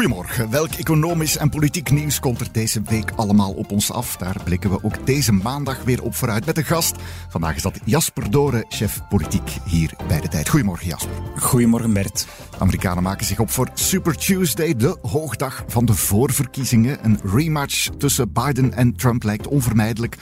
Goedemorgen. Welk economisch en politiek nieuws komt er deze week allemaal op ons af? Daar blikken we ook deze maandag weer op vooruit met een gast. Vandaag is dat Jasper Doren, chef politiek hier bij de tijd. Goedemorgen Jasper. Goedemorgen Bert. Amerikanen maken zich op voor Super Tuesday, de hoogdag van de voorverkiezingen. Een rematch tussen Biden en Trump lijkt onvermijdelijk.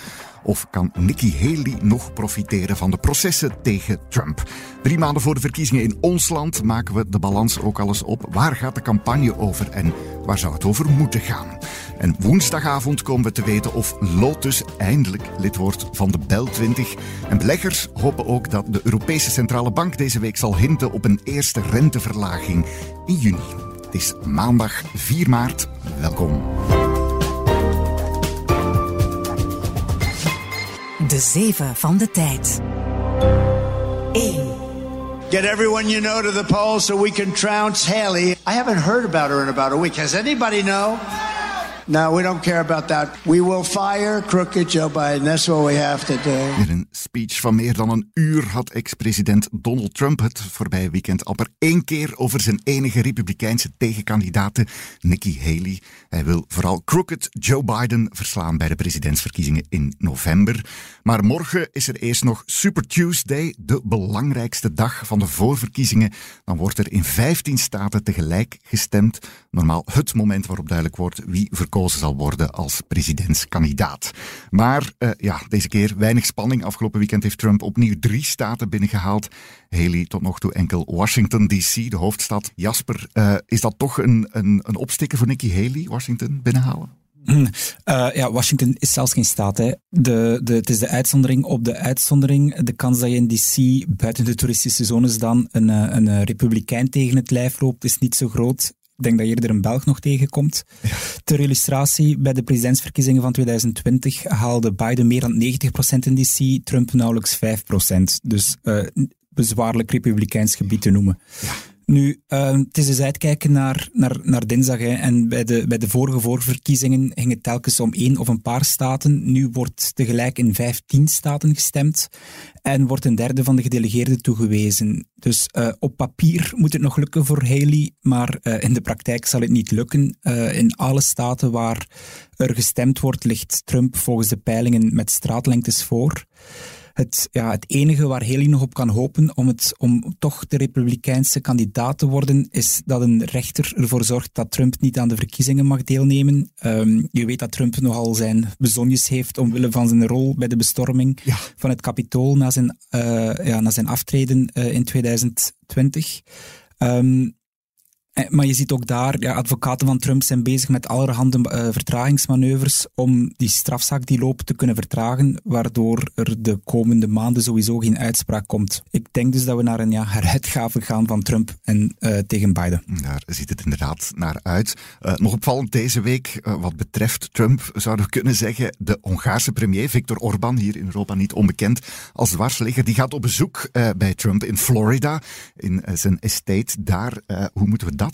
Of kan Nikki Haley nog profiteren van de processen tegen Trump? Drie maanden voor de verkiezingen in ons land maken we de balans ook alles op. Waar gaat de campagne over en waar zou het over moeten gaan? En woensdagavond komen we te weten of Lotus eindelijk lid wordt van de Bel 20. En beleggers hopen ook dat de Europese Centrale Bank deze week zal hinten op een eerste renteverlaging in juni. Het is maandag 4 maart. Welkom. De zeven van de tijd. 1. Get everyone you know to the polls so we can trounce Haley. I haven't heard about her in about a week. Has anybody know? No, we don't care about that. We will fire crooked Joe Biden. That's what we have to do. In een speech van meer dan een uur had ex-president Donald Trump het voorbije weekend amper één keer over zijn enige republikeinse tegenkandidaat, Nikki Haley. Hij wil vooral crooked Joe Biden verslaan bij de presidentsverkiezingen in november. Maar morgen is er eerst nog Super Tuesday, de belangrijkste dag van de voorverkiezingen. Dan wordt er in 15 staten tegelijk gestemd. Normaal het moment waarop duidelijk wordt wie zal worden als presidentskandidaat. Maar uh, ja, deze keer weinig spanning. Afgelopen weekend heeft Trump opnieuw drie staten binnengehaald. Haley tot nog toe enkel Washington DC, de hoofdstad. Jasper, uh, is dat toch een, een, een opstikken voor Nikki Haley, Washington binnenhalen? Uh, ja, Washington is zelfs geen staat. Hè. De, de, het is de uitzondering op de uitzondering. De kans dat je in DC buiten de toeristische zones dan een, een republikein tegen het lijf loopt, is niet zo groot. Ik denk dat je eerder een Belg nog tegenkomt. Ja. Ter illustratie, bij de presidentsverkiezingen van 2020 haalde Biden meer dan 90% in DC, Trump nauwelijks 5%. Dus uh, bezwaarlijk republikeins gebied te noemen. Ja. Nu, uh, het is dus uitkijken naar, naar, naar dinsdag. Hè. En bij de, bij de vorige voorverkiezingen ging het telkens om één of een paar staten. Nu wordt tegelijk in vijftien staten gestemd. En wordt een derde van de gedelegeerden toegewezen. Dus uh, op papier moet het nog lukken voor Haley, maar uh, in de praktijk zal het niet lukken. in alle staten waar er gestemd wordt, ligt Trump volgens de peilingen met straatlengtes voor het, ja, het enige waar Haley nog op kan hopen om, het, om toch de republikeinse kandidaat te worden, is dat een rechter ervoor zorgt dat Trump niet aan de verkiezingen mag deelnemen. Um, je weet dat Trump nogal zijn bezonjes heeft omwille van zijn rol bij de bestorming ja. van het Capitool na zijn, uh, ja, na zijn aftreden uh, in 2020. Um, maar je ziet ook daar, advocaten van Trump zijn bezig met allerhande uh, vertragingsmanoeuvres om die strafzaak die loopt te kunnen vertragen, waardoor er de komende maanden sowieso geen uitspraak komt. Ik denk dus dat we naar een ja, gaan van Trump en uh, tegen Biden. Daar ziet het inderdaad naar uit. Nog opvallend deze week, wat betreft Trump, zouden we kunnen zeggen, de Hongaarse premier Viktor Orban, hier in Europa niet onbekend als dwarsligger, die gaat op bezoek bij Trump in Florida, in zijn estate daar. hoe moeten we dat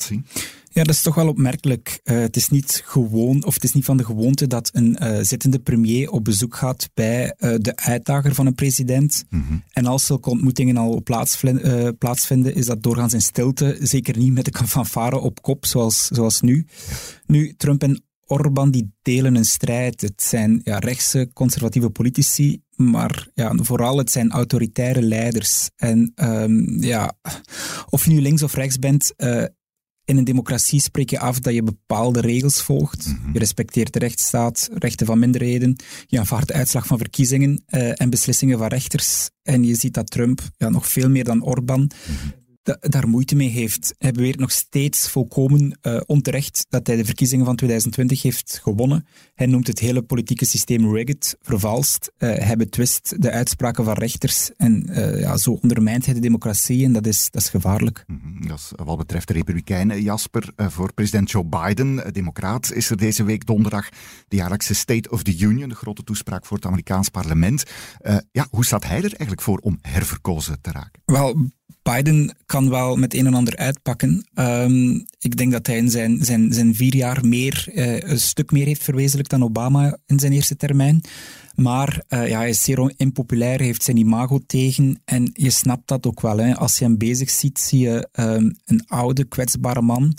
Ja, dat is toch wel opmerkelijk. Uh, het is niet gewoon, of het is niet van de gewoonte dat een uh, zittende premier op bezoek gaat bij uh, de uitdager van een president. Mm -hmm. En als zulke ontmoetingen al plaatsvinden, plaatsvinden, is dat doorgaans in stilte. Zeker niet met de fanfare op kop, zoals, zoals nu. Nu, Trump en Orbán die delen een strijd. Het zijn ja, rechtse conservatieve politici, maar ja, vooral het zijn autoritaire leiders. En um, ja, of je nu links of rechts bent, uh, in een democratie spreek je af dat je bepaalde regels volgt. Mm -hmm. Je respecteert de rechtsstaat, rechten van minderheden. Je aanvaardt de uitslag van verkiezingen uh, en beslissingen van rechters. En je ziet dat Trump, ja, nog veel meer dan Orbán, mm -hmm daar moeite mee heeft. Hij beweert nog steeds volkomen uh, onterecht dat hij de verkiezingen van 2020 heeft gewonnen. Hij noemt het hele politieke systeem rigged, vervalst. Uh, hij betwist de uitspraken van rechters en uh, ja, zo ondermijnt hij de democratie en dat is, dat is gevaarlijk. -hmm. dat is wat betreft de Republikeinen, Jasper. voor president Joe Biden, democraat, is er deze week donderdag de jaarlijkse State of the Union, de grote toespraak voor het Amerikaans parlement. ja, hoe staat hij er eigenlijk voor om herverkozen te raken? Wel, Biden kan wel met een en ander uitpakken. Um, ik denk dat hij in zijn, zijn, zijn vier jaar meer, uh, een stuk meer heeft verwezenlijkt dan Obama in zijn eerste termijn. Maar uh, ja, hij is zeer impopulair, heeft zijn imago tegen. En je snapt dat ook wel. Hè. Als je hem bezig ziet, zie je um, een oude, kwetsbare man.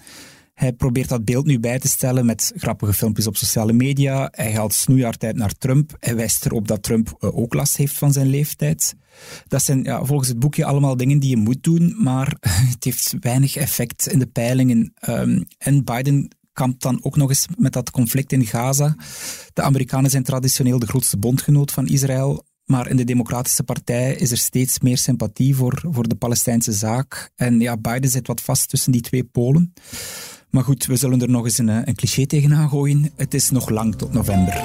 Hij probeert dat beeld nu bij te stellen met grappige filmpjes op sociale media. Hij haalt snoeihard naar Trump. Hij wijst erop dat Trump uh, ook last heeft van zijn leeftijd. Dat zijn ja, volgens het boekje allemaal dingen die je moet doen, maar het heeft weinig effect in de peilingen. Um, en Biden kampt dan ook nog eens met dat conflict in Gaza. De Amerikanen zijn traditioneel de grootste bondgenoot van Israël. Maar in de Democratische Partij is er steeds meer sympathie voor, voor de Palestijnse zaak. En ja, Biden zit wat vast tussen die twee polen. Maar goed, we zullen er nog eens een, een cliché tegenaan gooien. Het is nog lang tot november.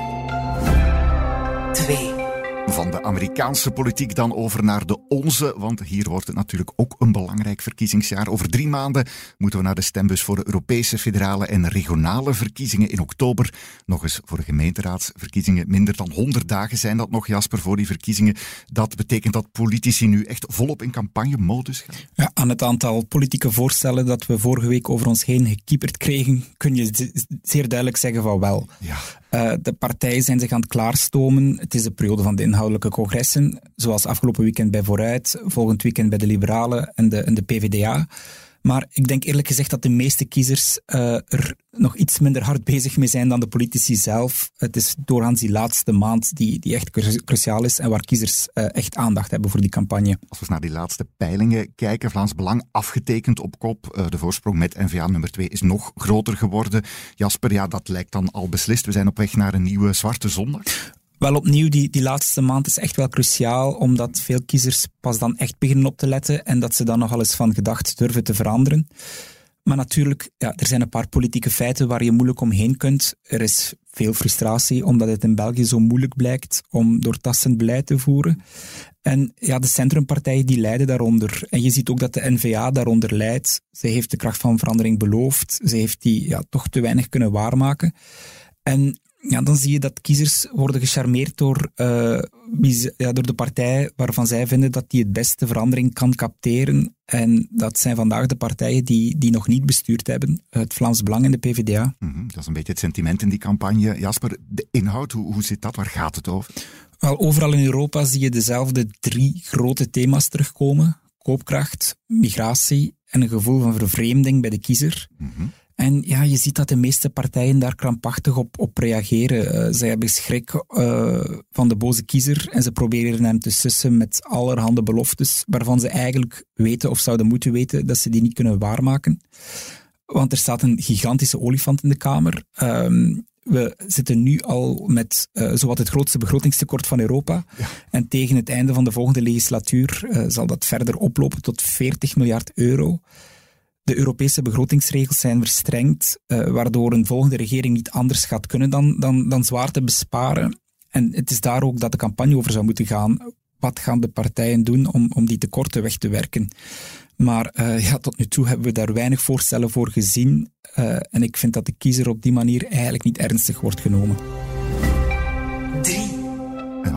2. Van de Amerikaanse politiek dan over naar de onze, want hier wordt het natuurlijk ook een belangrijk verkiezingsjaar. Over drie maanden moeten we naar de stembus voor de Europese, federale en regionale verkiezingen in oktober. Nog eens voor de gemeenteraadsverkiezingen. Minder dan 100 dagen zijn dat nog, Jasper, voor die verkiezingen. Dat betekent dat politici nu echt volop in campagnemodus gaan. Ja, aan het aantal politieke voorstellen dat we vorige week over ons heen gekieperd kregen, kun je zeer duidelijk zeggen van wel. Ja. Uh, de partijen zijn zich aan het klaarstomen. Het is de periode van de inhoudelijke congressen, zoals afgelopen weekend bij Vooruit, volgend weekend bij de Liberalen en de, en de PvdA. Maar ik denk eerlijk gezegd dat de meeste kiezers uh, er nog iets minder hard bezig mee zijn dan de politici zelf. Het is doorgaans die laatste maand die, die echt cruciaal is en waar kiezers uh, echt aandacht hebben voor die campagne. Als we naar die laatste peilingen kijken, Vlaams Belang afgetekend op kop. Uh, de voorsprong met NVA nummer 2 is nog groter geworden. Jasper, ja, dat lijkt dan al beslist. We zijn op weg naar een nieuwe zwarte zondag. Wel opnieuw, die, die laatste maand is echt wel cruciaal, omdat veel kiezers pas dan echt beginnen op te letten en dat ze dan nogal eens van gedacht durven te veranderen. Maar natuurlijk, ja, er zijn een paar politieke feiten waar je moeilijk omheen kunt. Er is veel frustratie, omdat het in België zo moeilijk blijkt om doortastend beleid te voeren. En ja, de centrumpartijen die lijden daaronder. En je ziet ook dat de N-VA daaronder lijdt. Ze heeft de kracht van verandering beloofd. Ze heeft die ja, toch te weinig kunnen waarmaken. En ja, dan zie je dat kiezers worden gecharmeerd door, uh, wie, ja, door de partij waarvan zij vinden dat die het beste verandering kan capteren. En dat zijn vandaag de partijen die, die nog niet bestuurd hebben. Het Vlaams Belang en de PvdA. Mm -hmm, dat is een beetje het sentiment in die campagne. Jasper, de inhoud, hoe, hoe zit dat? Waar gaat het over? Wel, overal in Europa zie je dezelfde drie grote thema's terugkomen. Koopkracht, migratie en een gevoel van vervreemding bij de kiezer. Mm -hmm. En ja, je ziet dat de meeste partijen daar krampachtig op, op reageren. Uh, zij hebben schrik uh, van de boze kiezer en ze proberen hem te sussen met allerhande beloftes waarvan ze eigenlijk weten of zouden moeten weten dat ze die niet kunnen waarmaken. Want er staat een gigantische olifant in de Kamer. Um, we zitten nu al met uh, zowat het grootste begrotingstekort van Europa. Ja. En tegen het einde van de volgende legislatuur zal dat verder oplopen tot 40 miljard euro. De Europese begrotingsregels zijn verstrengd, uh, waardoor een volgende regering niet anders gaat kunnen dan, dan, dan zwaar te besparen. En het is daar ook dat de campagne over zou moeten gaan. Wat gaan de partijen doen om, om die tekorten weg te werken? Maar uh, ja, tot nu toe hebben we daar weinig voorstellen voor gezien. Uh, en ik vind dat de kiezer op die manier eigenlijk niet ernstig wordt genomen.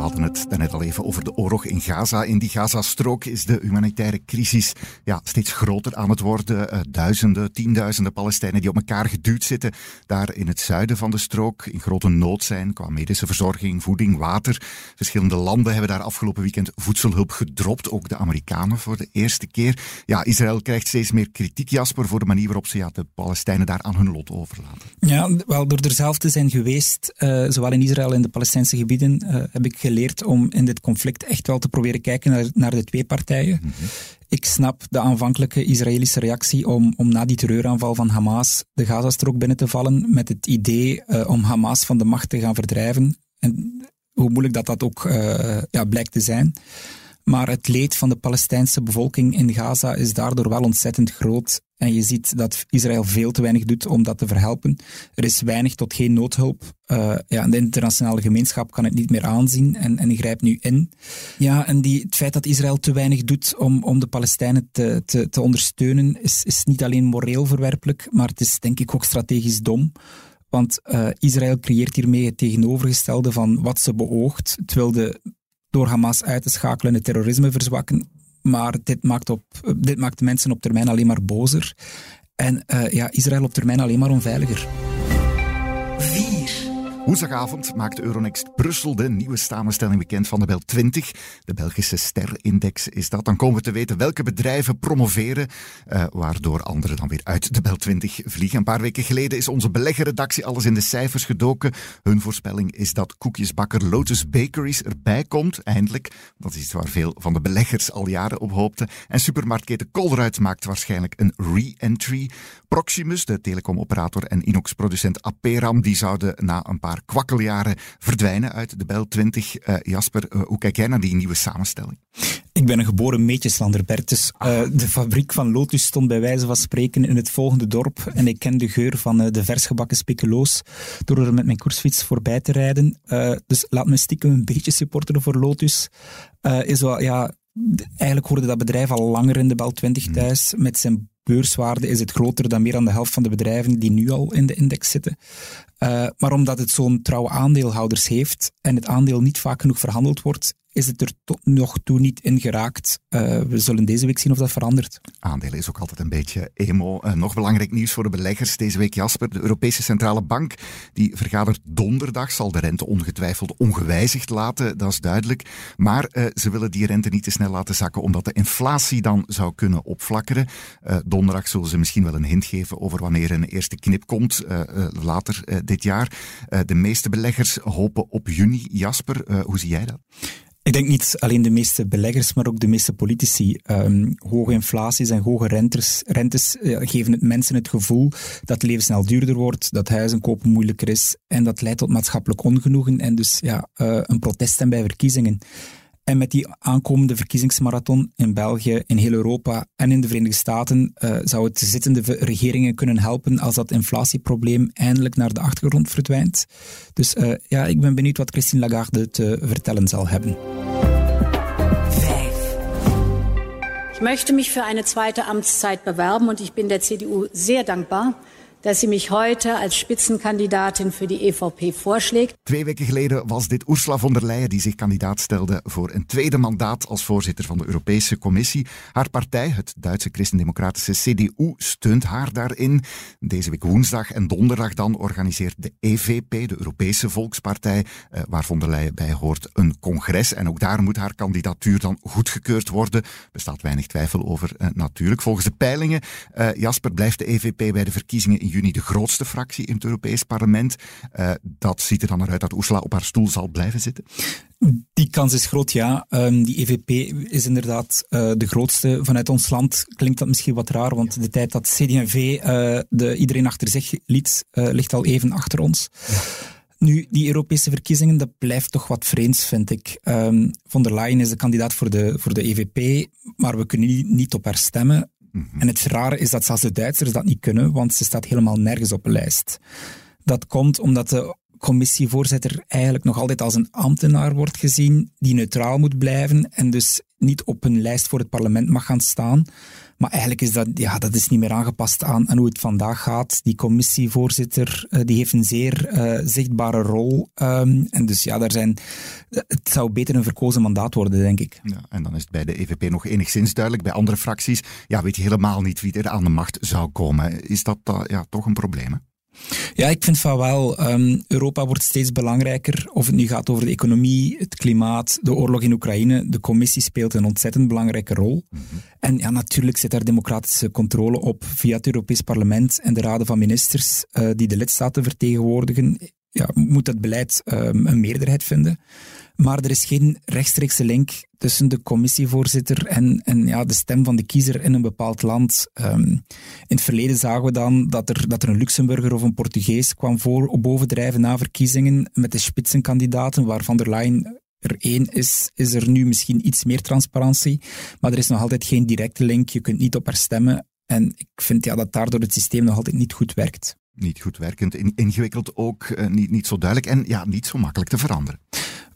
Hadden het daarnet al even over de oorlog in Gaza. In die Gazastrook is de humanitaire crisis ja, steeds groter aan het worden. Uh, duizenden, tienduizenden Palestijnen die op elkaar geduwd zitten. Daar in het zuiden van de strook in grote nood zijn qua medische verzorging, voeding, water. Verschillende landen hebben daar afgelopen weekend voedselhulp gedropt. Ook de Amerikanen voor de eerste keer. Ja, Israël krijgt steeds meer kritiek, Jasper, voor de manier waarop ze ja, de Palestijnen daar aan hun lot overlaten. Ja, wel door er zelf te zijn geweest, uh, zowel in Israël en de Palestijnse gebieden, uh, heb ik geleerd om in dit conflict echt wel te proberen kijken naar, naar de twee partijen. Mm -hmm. Ik snap de aanvankelijke Israëlische reactie om, om na die terreuraanval van Hamas de Gazastrook binnen te vallen met het idee uh, om Hamas van de macht te gaan verdrijven. En hoe moeilijk dat dat ook uh, ja, blijkt te zijn. Maar het leed van de Palestijnse bevolking in Gaza is daardoor wel ontzettend groot. En je ziet dat Israël veel te weinig doet om dat te verhelpen. Er is weinig tot geen noodhulp. Uh, ja, de internationale gemeenschap kan het niet meer aanzien en, en grijpt nu in. Ja, en die, het feit dat Israël te weinig doet om, om de Palestijnen te, te, te ondersteunen, is, is niet alleen moreel verwerpelijk, maar het is denk ik ook strategisch dom. Want uh, Israël creëert hiermee het tegenovergestelde van wat ze beoogt. Het wilde door Hamas uit te schakelen het terrorisme verzwakken. Maar dit maakt, op, dit maakt de mensen op termijn alleen maar bozer. En uh, ja, Israël op termijn alleen maar onveiliger. Woensdagavond maakt Euronext Brussel de nieuwe samenstelling bekend van de Bel 20. De Belgische sterindex is dat. Dan komen we te weten welke bedrijven promoveren, uh, waardoor anderen dan weer uit de Bel 20 vliegen. Een paar weken geleden is onze beleggerredactie alles in de cijfers gedoken. Hun voorspelling is dat koekjesbakker Lotus Bakeries erbij komt, eindelijk. Dat is iets waar veel van de beleggers al jaren op hoopten. En supermarktketen Colruyt maakt waarschijnlijk een re-entry. Proximus, de telecomoperator en inox-producent Aperam, die zouden na een paar kwakkeljaren verdwijnen uit de Bel 20. Uh, eh, Jasper, uh, hoe kijk jij naar die nieuwe samenstelling? Ik ben een geboren meetjeslander, Bertus. Uh, de fabriek van Lotus stond bij wijze van spreken in het volgende dorp en ik ken de geur van de versgebakken speculoos door er met mijn koersfiets voorbij te rijden. dus laat me stiekem een beetje supporteren voor Lotus. is wel, ja, eigenlijk hoorde dat bedrijf al langer in de Bel 20 hmm. thuis met zijn beurswaarde is het groter dan meer dan de helft van de bedrijven die nu al in de index zitten. Uh, maar omdat het zo'n trouwe aandeelhouders heeft en het aandeel niet vaak genoeg verhandeld wordt, is het er tot nog toe niet in geraakt. Uh, we zullen deze week zien of dat verandert. Aandelen is ook altijd een beetje emo. Uh, nog belangrijk nieuws voor de beleggers deze week, Jasper. De Europese Centrale Bank die vergadert donderdag, zal de rente ongetwijfeld ongewijzigd laten, dat is duidelijk. Maar uh, ze willen die rente niet te snel laten zakken, omdat de inflatie dan zou kunnen opflakkeren. donderdag zullen ze misschien wel een hint geven over wanneer een eerste knip komt, later dit jaar. de meeste beleggers hopen op juni. Jasper, hoe zie jij dat? Ik denk niet alleen de meeste beleggers, maar ook de meeste politici. Um, hoge inflaties en hoge rentes, rentes uh, geven het mensen het gevoel dat het leven snel duurder wordt, dat huizen kopen moeilijker is en dat leidt tot maatschappelijk ongenoegen en dus ja, uh, een proteststem bij verkiezingen. En met die aankomende verkiezingsmarathon in België, in heel Europa en in de Verenigde Staten uh, zou het zittende regeringen kunnen helpen als dat inflatieprobleem eindelijk naar de achtergrond verdwijnt. Dus uh, ja, ik ben benieuwd wat Christine Lagarde te vertellen zal hebben. Ich möchte mich für eine zweite Amtszeit bewerben und ich bin der CDU sehr dankbar, dat ze mich heute als Spitzenkandidatin voor de EVP voorschlägt. Twee weken geleden was dit Ursula von der Leyen die zich kandidaat stelde voor een tweede mandaat als voorzitter van de Europese Commissie. Haar partij, het Duitse christendemocratische CDU, steunt haar daarin. Deze week woensdag en donderdag dan organiseert de EVP, de Europese Volkspartij, eh, waar von der Leyen bij hoort, een congres. En ook daar moet haar kandidatuur dan goedgekeurd worden. Er bestaat weinig twijfel over eh, natuurlijk. Volgens de peilingen, eh, Jasper, blijft de EVP bij de verkiezingen in juni de grootste fractie in het Europees Parlement. Uh, dat ziet er dan uit dat Ursula op haar stoel zal blijven zitten? Die kans is groot, ja. Um, die EVP is inderdaad uh, de grootste vanuit ons land. Klinkt dat misschien wat raar, want de tijd dat CD&V eh, de iedereen achter zich liet, ligt al even achter ons. Nu, die Europese verkiezingen, dat blijft toch wat vreemds, vind ik. Um, von der Leyen is de kandidaat voor de, voor de EVP, maar we kunnen niet op haar stemmen. Mhm. En het rare is dat zelfs de Duitsers dat niet kunnen, want ze staat helemaal nergens op een lijst. Dat komt omdat de commissievoorzitter eigenlijk nog altijd als een ambtenaar wordt gezien, die neutraal moet blijven en dus niet op een lijst voor het parlement mag gaan staan. Maar eigenlijk is dat, ja, dat is niet meer aangepast aan, hoe het vandaag gaat. Die commissievoorzitter uh, die heeft een zeer uh, zichtbare rol. Um, en dus ja, daar zijn, het zou beter een verkozen mandaat worden, denk ik. Ja, en dan is het bij de EVP nog enigszins duidelijk. Bij andere fracties ja, weet je helemaal niet wie er aan de macht zou komen. Is dat uh, ja, toch een probleem? Ja, ik vind van wel. Um, Europa wordt steeds belangrijker. Of het nu gaat over de economie, het klimaat, de oorlog in Oekraïne. De commissie speelt een ontzettend belangrijke rol. Mm -hmm. En ja, natuurlijk zit daar democratische controle op via het Europees Parlement en de raden van ministers uh, die de lidstaten vertegenwoordigen. Ja, moet dat beleid um, een meerderheid vinden. Maar er is geen rechtstreekse link tussen de commissievoorzitter en, en ja, de stem van de kiezer in een bepaald land. Um, in het verleden zagen we dan dat er, dat er een Luxemburger of een Portugees kwam voor, bovendrijven na verkiezingen met de spitsenkandidaten, waar Van der Leyen er één is, is er nu misschien iets meer transparantie, maar er is nog altijd geen directe link. Je kunt niet op haar stemmen. En ik vind ja, dat daardoor het systeem nog altijd niet goed werkt. Niet goed werkend, ingewikkeld ook, eh, niet, niet zo duidelijk en ja, niet zo makkelijk te veranderen.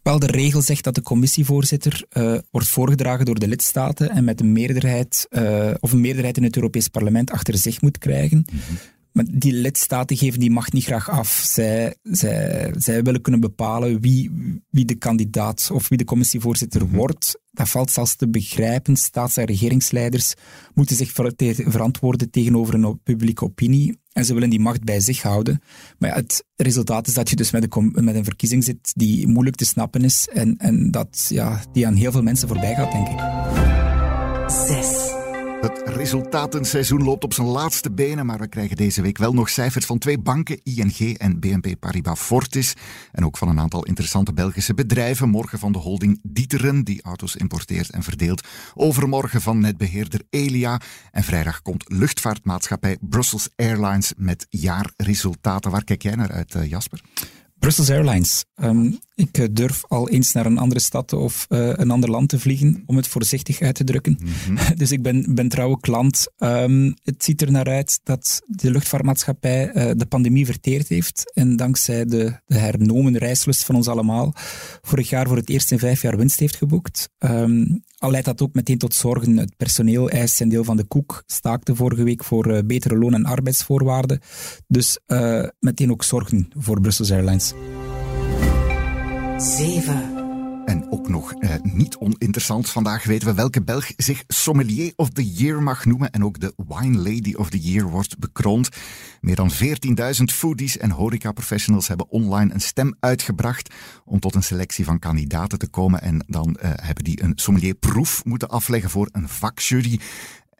Wel, de regel zegt dat de commissievoorzitter uh, wordt voorgedragen door de lidstaten en met een meerderheid, uh, of een meerderheid in het Europees Parlement achter zich moet krijgen. Mm -hmm. Maar die lidstaten geven die macht niet graag af. Zij, zij, zij willen kunnen bepalen wie, wie de kandidaat of wie de commissievoorzitter mm -hmm. wordt. Dat valt zelfs te begrijpen. Staats- en regeringsleiders moeten zich ver verantwoorden tegenover een publieke opinie. En ze willen die macht bij zich houden. Maar ja, het resultaat is dat je dus met een, met een verkiezing zit die moeilijk te snappen is. En, en dat ja, die aan heel veel mensen voorbij gaat, denk ik. Zes. Het resultatenseizoen loopt op zijn laatste benen, maar we krijgen deze week wel nog cijfers van twee banken, ING en BNP Paribas Fortis. En ook van een aantal interessante Belgische bedrijven. Morgen van de holding Dieteren, die auto's importeert en verdeelt. Overmorgen van netbeheerder Elia. En vrijdag komt luchtvaartmaatschappij Brussels Airlines met jaarresultaten. Waar kijk jij naar uit, uh, Jasper? Brussels Airlines. Um, ik uh, durf al eens naar een andere stad of uh, een ander land te vliegen, om het voorzichtig uit te drukken. Mm -hmm. dus ik ben, ben trouwe klant. Um, het ziet er naar uit dat de luchtvaartmaatschappij uh, de pandemie verteerd heeft. En dankzij de, de hernomen reislust van ons allemaal, vorig jaar voor het eerst in vijf jaar winst heeft geboekt. Um, al leidt dat ook meteen tot zorgen. Het personeel eist zijn deel van de koek, staakte vorige week voor uh, betere loon- en arbeidsvoorwaarden. Dus uh, meteen ook zorgen voor Brussels Airlines. 7. En ook nog eh, niet oninteressant, vandaag weten we welke Belg zich Sommelier of the Year mag noemen en ook de Wine Lady of the Year wordt bekroond. Meer dan 14.000 foodies en horeca-professionals hebben online een stem uitgebracht om tot een selectie van kandidaten te komen en dan uh, hebben die een sommelierproef moeten afleggen voor een vakjury.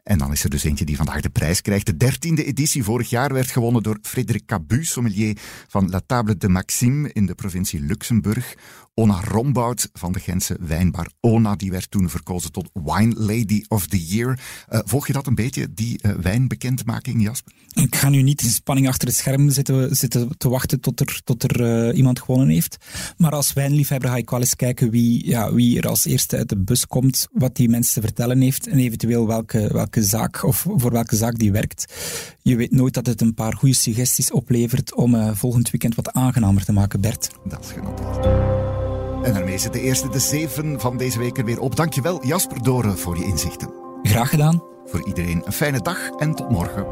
En dan is er dus eentje die vandaag de prijs krijgt. De dertiende editie vorig jaar werd gewonnen door Frederik Cabu, sommelier van La Table de Maxime in de provincie Luxemburg. Ona Rombout van de Gentse wijnbar Ona, die werd toen verkozen tot Wine Lady of the Year. Uh, volg je dat een beetje, die uh, wijnbekendmaking, Jasper? Ik ga nu niet in spanning achter het scherm zitten, zitten te wachten tot er, tot er uh, iemand gewonnen heeft. Maar als wijnliefhebber ga ik wel eens kijken wie, ja, wie er als eerste uit de bus komt, wat die mensen te vertellen heeft en eventueel welke, welke zaak of voor welke zaak die werkt. Je weet nooit dat het een paar goede suggesties oplevert om volgend weekend wat aangenamer te maken, Bert. Dat is genoteerd. En daarmee zit de eerste de zeven van deze week er weer op. Dankjewel Jasper Doren voor je inzichten. Graag gedaan. Voor iedereen een fijne dag en tot morgen.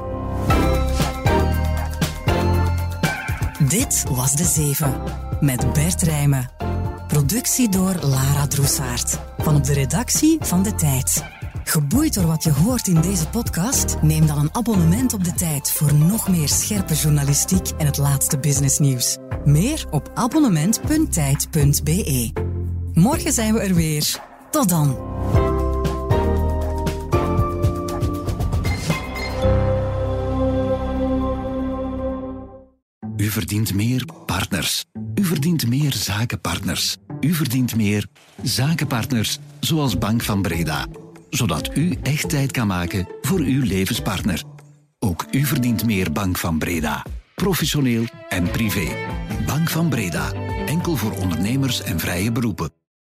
Dit was de zeven met Bert Rijmen. Productie door Lara Droesaert. Van op de redactie van De Tijd. Geboeid door wat je hoort in deze podcast? Neem dan een abonnement op De Tijd voor nog meer scherpe journalistiek en het laatste businessnieuws. Meer op abonnement.tijd.be. Morgen zijn we er weer. Tot dan. U verdient meer partners. U verdient meer zakenpartners. U verdient meer zakenpartners, zoals Bank van Breda. Zodat u echt tijd kan maken voor uw levenspartner. Ook u verdient meer Bank van Breda. Professioneel en privé. Bank van Breda. Enkel voor ondernemers en vrije beroepen.